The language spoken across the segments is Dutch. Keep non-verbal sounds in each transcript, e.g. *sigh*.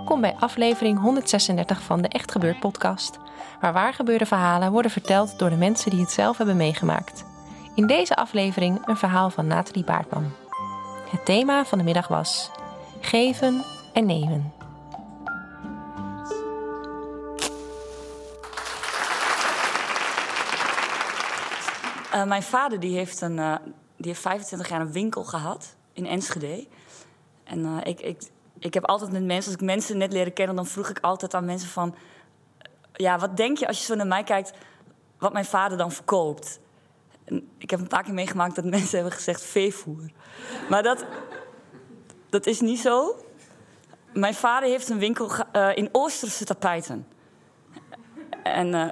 Welkom bij aflevering 136 van de Echt Gebeurd podcast, waar waargebeurde verhalen worden verteld door de mensen die het zelf hebben meegemaakt. In deze aflevering een verhaal van Nathalie Baartman. Het thema van de middag was geven en nemen. Uh, mijn vader die heeft, een, uh, die heeft 25 jaar een winkel gehad in Enschede. En uh, ik, ik, ik heb altijd met mensen, als ik mensen net leren kennen, dan vroeg ik altijd aan mensen van... Ja, wat denk je als je zo naar mij kijkt, wat mijn vader dan verkoopt? Ik heb een paar keer meegemaakt dat *laughs* mensen hebben gezegd veevoer. Maar dat, dat is niet zo. Mijn vader heeft een winkel uh, in Oosterse tapijten. En uh,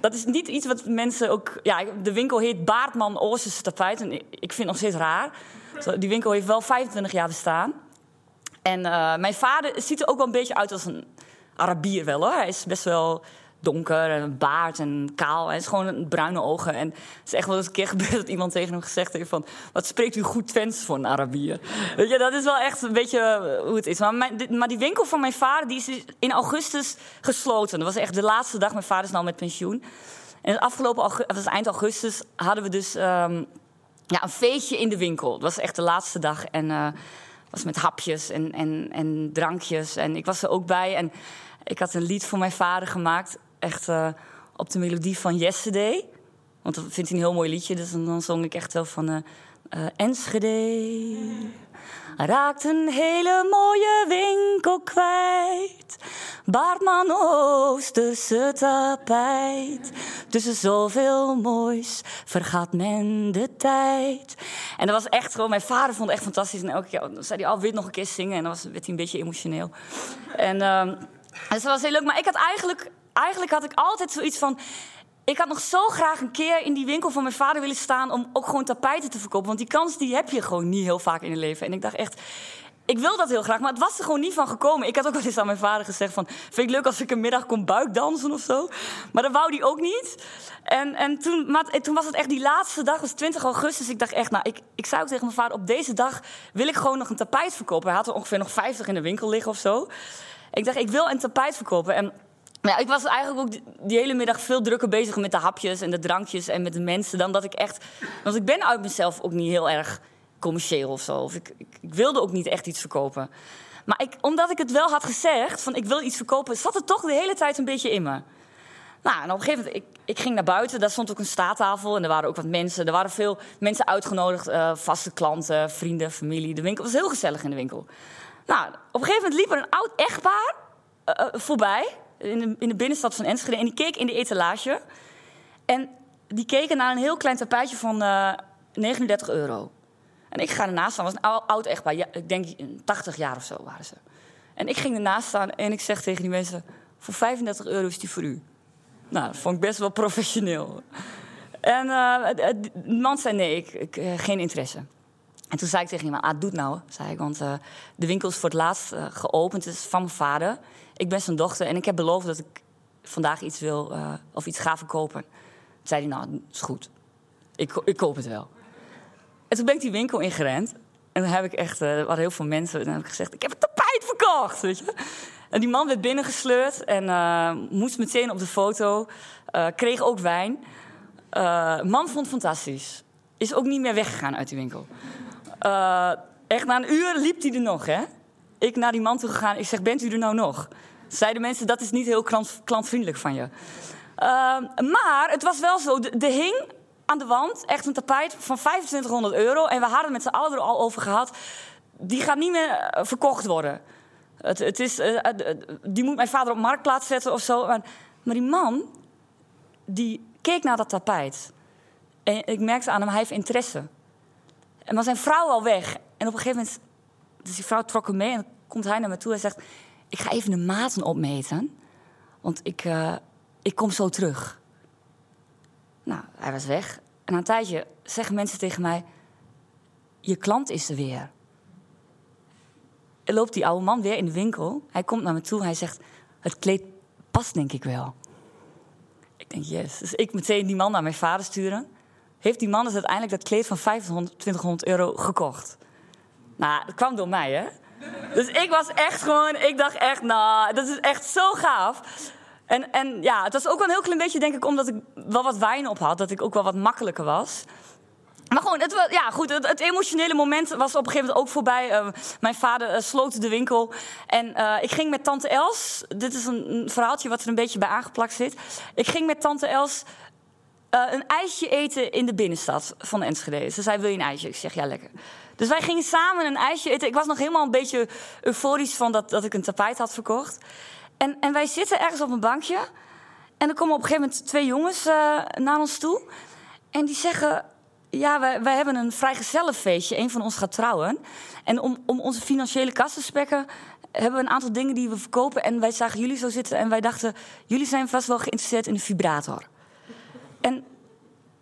dat is niet iets wat mensen ook... Ja, de winkel heet Baartman Oosterse tapijten. Ik vind het nog steeds raar. Die winkel heeft wel 25 jaar bestaan. En uh, mijn vader ziet er ook wel een beetje uit als een Arabier wel hoor. Hij is best wel donker en een baard en kaal. Hij is gewoon bruine ogen. En het is echt wel eens een keer *laughs* gebeurd dat iemand tegen hem gezegd heeft van... wat spreekt u goed Twents voor een Arabier? Weet je, dat is wel echt een beetje hoe het is. Maar, mijn, maar die winkel van mijn vader die is dus in augustus gesloten. Dat was echt de laatste dag. Mijn vader is nou met pensioen. En het afgelopen augustus, was eind augustus hadden we dus um, ja, een feestje in de winkel. Het was echt de laatste dag en... Uh, was met hapjes en, en, en drankjes. En ik was er ook bij. En ik had een lied voor mijn vader gemaakt. Echt uh, op de melodie van Yesterday. Want dat vindt hij een heel mooi liedje. Dus dan zong ik echt wel van... Uh, uh, Enschede raakt een hele mooie winkel kwijt. Baartman Oosterse tapijt. Tussen zoveel moois vergaat men de tijd. En dat was echt gewoon, mijn vader vond het echt fantastisch. En elke keer dan zei hij, oh, wil nog een keer zingen? En dan was, werd hij een beetje emotioneel. En um, dus dat was heel leuk. Maar ik had eigenlijk, eigenlijk had ik altijd zoiets van... Ik had nog zo graag een keer in die winkel van mijn vader willen staan om ook gewoon tapijten te verkopen. Want die kans die heb je gewoon niet heel vaak in je leven. En ik dacht echt, ik wil dat heel graag, maar het was er gewoon niet van gekomen. Ik had ook wel eens aan mijn vader gezegd van... vind ik leuk als ik een middag kom buikdansen of zo? Maar dat wou hij ook niet. En, en toen, toen was het echt die laatste dag, was 20 augustus. Ik dacht echt, nou, ik, ik zei ook tegen mijn vader... op deze dag wil ik gewoon nog een tapijt verkopen. Hij had er ongeveer nog 50 in de winkel liggen of zo. Ik dacht, ik wil een tapijt verkopen. En ja, ik was eigenlijk ook die, hele middag veel drukker bezig met de hapjes en de drankjes en met de mensen dan dat ik echt. Want ik ben uit mezelf ook niet heel erg commercieel of zo. Of ik, ik, wilde ook niet echt iets verkopen. Maar ik, omdat ik het wel had gezegd, van ik wil iets verkopen, zat het toch de hele tijd een beetje in me. Nou, en op een gegeven moment, ik, ik ging naar buiten, daar stond ook een staattafel en er waren ook wat mensen. Er waren veel mensen uitgenodigd, uh, vaste klanten, vrienden, familie. De winkel was heel gezellig in de winkel. Nou, op een gegeven moment liep er een oud echtpaar uh, uh, voorbij in de, in de binnenstad van Enschede. En die keek in de etalage. En die keken naar een heel klein tapijtje van uh, 39 euro. En ik ga ernaast staan. was een oud echtpaar. Ik denk 80 jaar of zo waren ze. En ik ging ernaast staan en ik zeg tegen die mensen... voor 35 euro is die voor u. Nou, dat vond ik best wel professioneel. En uh, de man zei nee, ik, ik uh, geen interesse. En toen zei ik tegen iemand, ah, doe het nou, zei ik. Want uh, de winkel is voor het laatst uh, geopend. Het is van mijn vader. Ik ben zijn dochter en ik heb beloofd dat ik vandaag iets wil uh, of iets ga verkopen. Toen zei hij, nou, is goed. Ik, ik koop het wel. En toen ben ik die winkel ingerend. En dan heb ik echt, er waren heel veel mensen. En dan heb ik gezegd, ik heb een tapijt verkocht, weet je. En die man werd binnengesleurd en moest meteen op de foto. kreeg ook wijn. man vond het fantastisch. Is ook niet meer weggegaan uit die winkel. Uh, echt na een uur liep hij er nog, hè? Ik naar die man toe gegaan. Ik zeg, bent u er nou nog? Zeiden mensen, dat is niet heel klant, klantvriendelijk van je. Uh, maar het was wel zo, er hing aan de wand. Echt een tapijt van 2500 euro. En we hadden met z'n allen er al over gehad. Die gaat niet meer eh, verkocht worden. Het, het is, eh, eh, eh, die moet mijn vader op marktplaats zetten of zo. Maar, maar die man, die keek naar dat tapijt. En ik merkte aan hem, hij heeft interesse. En maar zijn vrouw al weg. En op een gegeven moment, dus die vrouw trok hem mee en dan komt hij naar me toe en zegt: Ik ga even de maten opmeten, want ik, eh, ik kom zo terug. Nou, hij was weg. En na een tijdje zeggen mensen tegen mij: Je klant is er weer. Er loopt die oude man weer in de winkel. Hij komt naar me toe. Hij zegt: Het kleed past, denk ik wel. Ik denk: Yes. Dus ik meteen die man naar mijn vader sturen. Heeft die man dus uiteindelijk dat kleed van 2500 euro gekocht? Nou, dat kwam door mij, hè? Dus ik was echt gewoon, ik dacht echt, nou, dat is echt zo gaaf. En, en ja, het was ook wel een heel klein beetje, denk ik, omdat ik wel wat wijn op had, dat ik ook wel wat makkelijker was. Maar gewoon, het, ja, goed, het, emotionele moment was op een gegeven moment ook voorbij. Eh, mijn vader eh, sloot de winkel. En eh, ik ging met tante Els. Dit is een verhaaltje wat er een beetje bij aangeplakt zit. Ik ging met tante Els eh, een ijsje eten in de binnenstad van Enschede. Ze zei, wil je een ijsje? Ik zeg, ja, lekker. Dus wij gingen samen een ijsje eten. Ik was nog helemaal een beetje euforisch van dat, dat ik een tapijt had verkocht. En, en wij zitten ergens op een bankje. En er komen op een gegeven moment twee jongens eh, naar ons toe. En die zeggen, ja, wij, wij hebben een vrijgezellenfeestje. Een van ons gaat trouwen. En om, om onze financiële kast te spekken... hebben we een aantal dingen die we verkopen. En wij zagen jullie zo zitten. En wij dachten, jullie zijn vast wel geïnteresseerd in een vibrator. En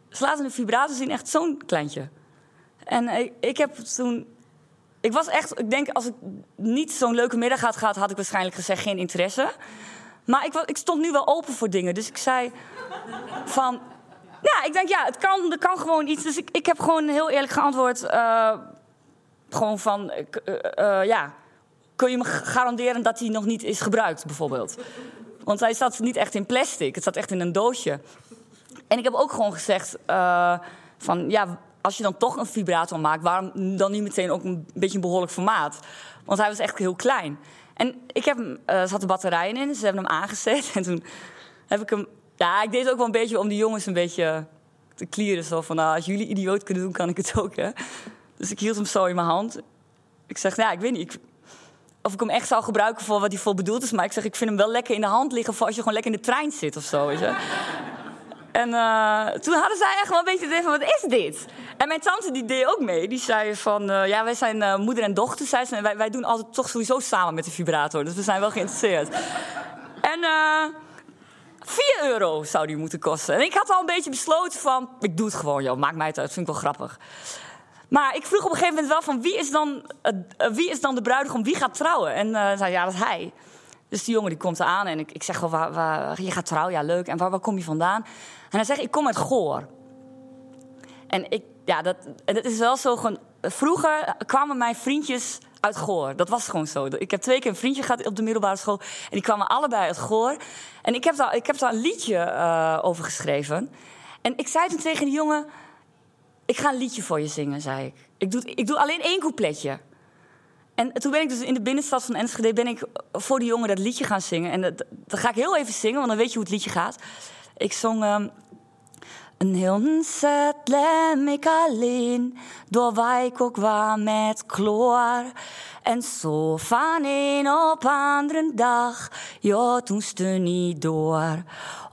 ze laten een vibrator zien, echt zo'n kleintje. En ik, ik heb toen... Ik was echt... Ik denk, als ik niet zo'n leuke middag had gehad... had ik waarschijnlijk gezegd geen interesse. Maar ik, ik stond nu wel open voor dingen. Dus ik zei van... Ja, ik denk, ja, het kan, er kan gewoon iets. Dus ik, ik heb gewoon heel eerlijk geantwoord... eh, gewoon van... eh, eh, ja, kun je me garanderen dat hij nog niet is gebruikt, bijvoorbeeld? Want hij zat niet echt in plastic. Het zat echt in een doosje. En ik heb ook gewoon gezegd uh, van ja, als je dan toch een vibrator maakt, waarom dan niet meteen ook een beetje een behoorlijk formaat? Want hij was echt heel klein. En ik heb hem, uh, er zaten batterijen in, ze hebben hem aangezet. *laughs* En toen heb ik hem, ja, ik deed het ook wel een beetje om die jongens een beetje te klieren. Zo van, nou, als jullie idioot kunnen doen, kan ik het ook, hè. Dus ik hield hem zo in mijn hand. Ik zeg, ja, ik weet niet, of ik hem echt zou gebruiken voor wat hij voor bedoeld is. Maar ik zeg, ik vind hem wel lekker in de hand liggen voor als je gewoon lekker in de trein zit of zo, weet. En uh, toen hadden zij echt wel een beetje het idee van, wat is dit? En mijn tante die deed ook mee. Die zei van, uh, ja, wij zijn uh, moeder en dochter. Zei ze, en wij, wij doen altijd toch sowieso samen met de vibrator. Dus we zijn wel geïnteresseerd. En 4 euro zou die moeten kosten. En ik had al een beetje besloten van, ik doe het gewoon, joh. Maakt mij het uit, vind ik wel grappig. Maar ik vroeg op een gegeven moment wel van, wie is dan, wie is dan de bruidegom? Wie gaat trouwen? En zei, ja, dat is hij. Dus die jongen die komt aan en ik, ik zeg wel, waar, je gaat trouwen, ja leuk. En waar, waar kom je vandaan? En hij zegt, ik kom uit Goor. En ik, ja, dat, dat is wel zo gewoon... Vroeger kwamen mijn vriendjes uit Goor. Dat was gewoon zo. Ik heb twee keer een vriendje gehad op de middelbare school. En die kwamen allebei uit Goor. En ik heb daar, ik heb daar een liedje uh, over geschreven. En ik zei toen tegen die jongen... Ik ga een liedje voor je zingen, zei ik. Ik doe, ik doe alleen één coupletje. En toen ben ik dus in de binnenstad van Enschede... ben ik voor die jongen dat liedje gaan zingen. En dat, ga ik heel even zingen, want dan weet je hoe het liedje gaat. Ik zong... Um, een heel set lem ik alleen, door waar ook waar met kloor. En zo van een op andere dag, ja, toen steun niet door.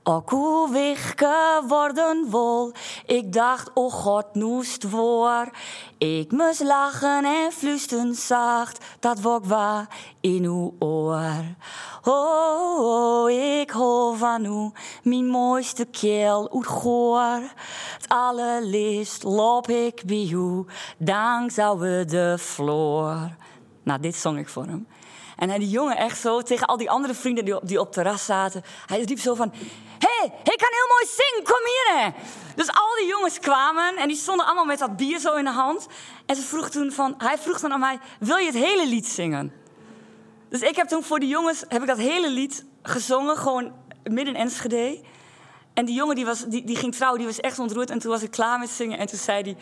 Ook hoe wegge worden wol, ik dacht, oh god, noest voor. Ik moest lachen en fluisten zacht, dat wok waar in uw oor. Oh, ik hou van u, mijn mooiste keel uit goor. Het allerliefst loop ik bij u, dank de vloer. Nou, dit zong ik voor hem. En hij, die jongen echt zo, tegen al die andere vrienden die op, die op terras zaten. Hij riep zo van, hé, hey, ik kan heel mooi zingen, kom hier. Hè. Dus al die jongens kwamen en die stonden allemaal met dat bier zo in de hand. En ze vroeg toen van, hij vroeg dan aan mij, wil je het hele lied zingen? Dus ik heb toen voor die jongens, heb ik dat hele lied gezongen, gewoon midden in Enschede. En die jongen die, was, die, die ging trouwen, die was echt ontroerd. En toen was ik klaar met zingen en toen zei hij,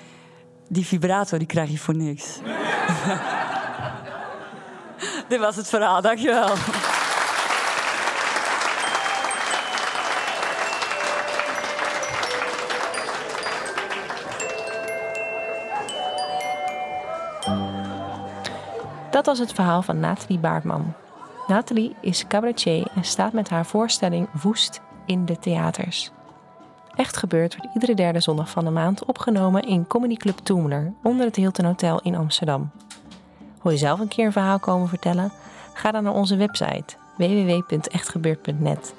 die vibrator die krijg je voor niks. *laughs* *laughs* Dit was het verhaal, dankjewel. Dat was het verhaal van Nathalie Baartman. Nathalie is cabaretier en staat met haar voorstelling Woest in de theaters. Echt gebeurd wordt iedere derde zondag van de maand opgenomen in Comedy Club Toemler onder het Hilton Hotel in Amsterdam. Wil je zelf een keer een verhaal komen vertellen? Ga dan naar onze website www.echtgebeurd.net.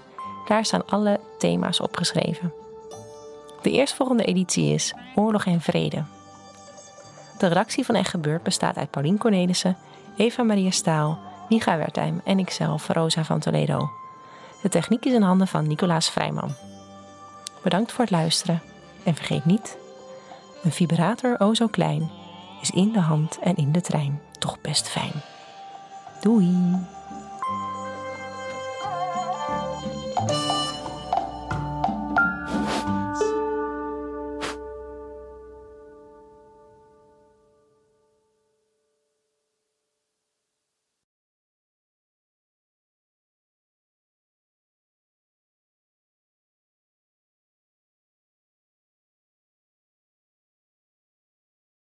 Daar staan alle thema's opgeschreven. De eerstvolgende editie is Oorlog en Vrede. De redactie van Echt Gebeurd bestaat uit Paulien Cornelissen, Eva Maria Staal, Micha Wertheim en ikzelf, Rosa van Toledo. De techniek is in handen van Nicolaas Vrijman. Bedankt voor het luisteren en vergeet niet: een vibrator o zo klein is in de hand en in de trein toch best fijn. Doei!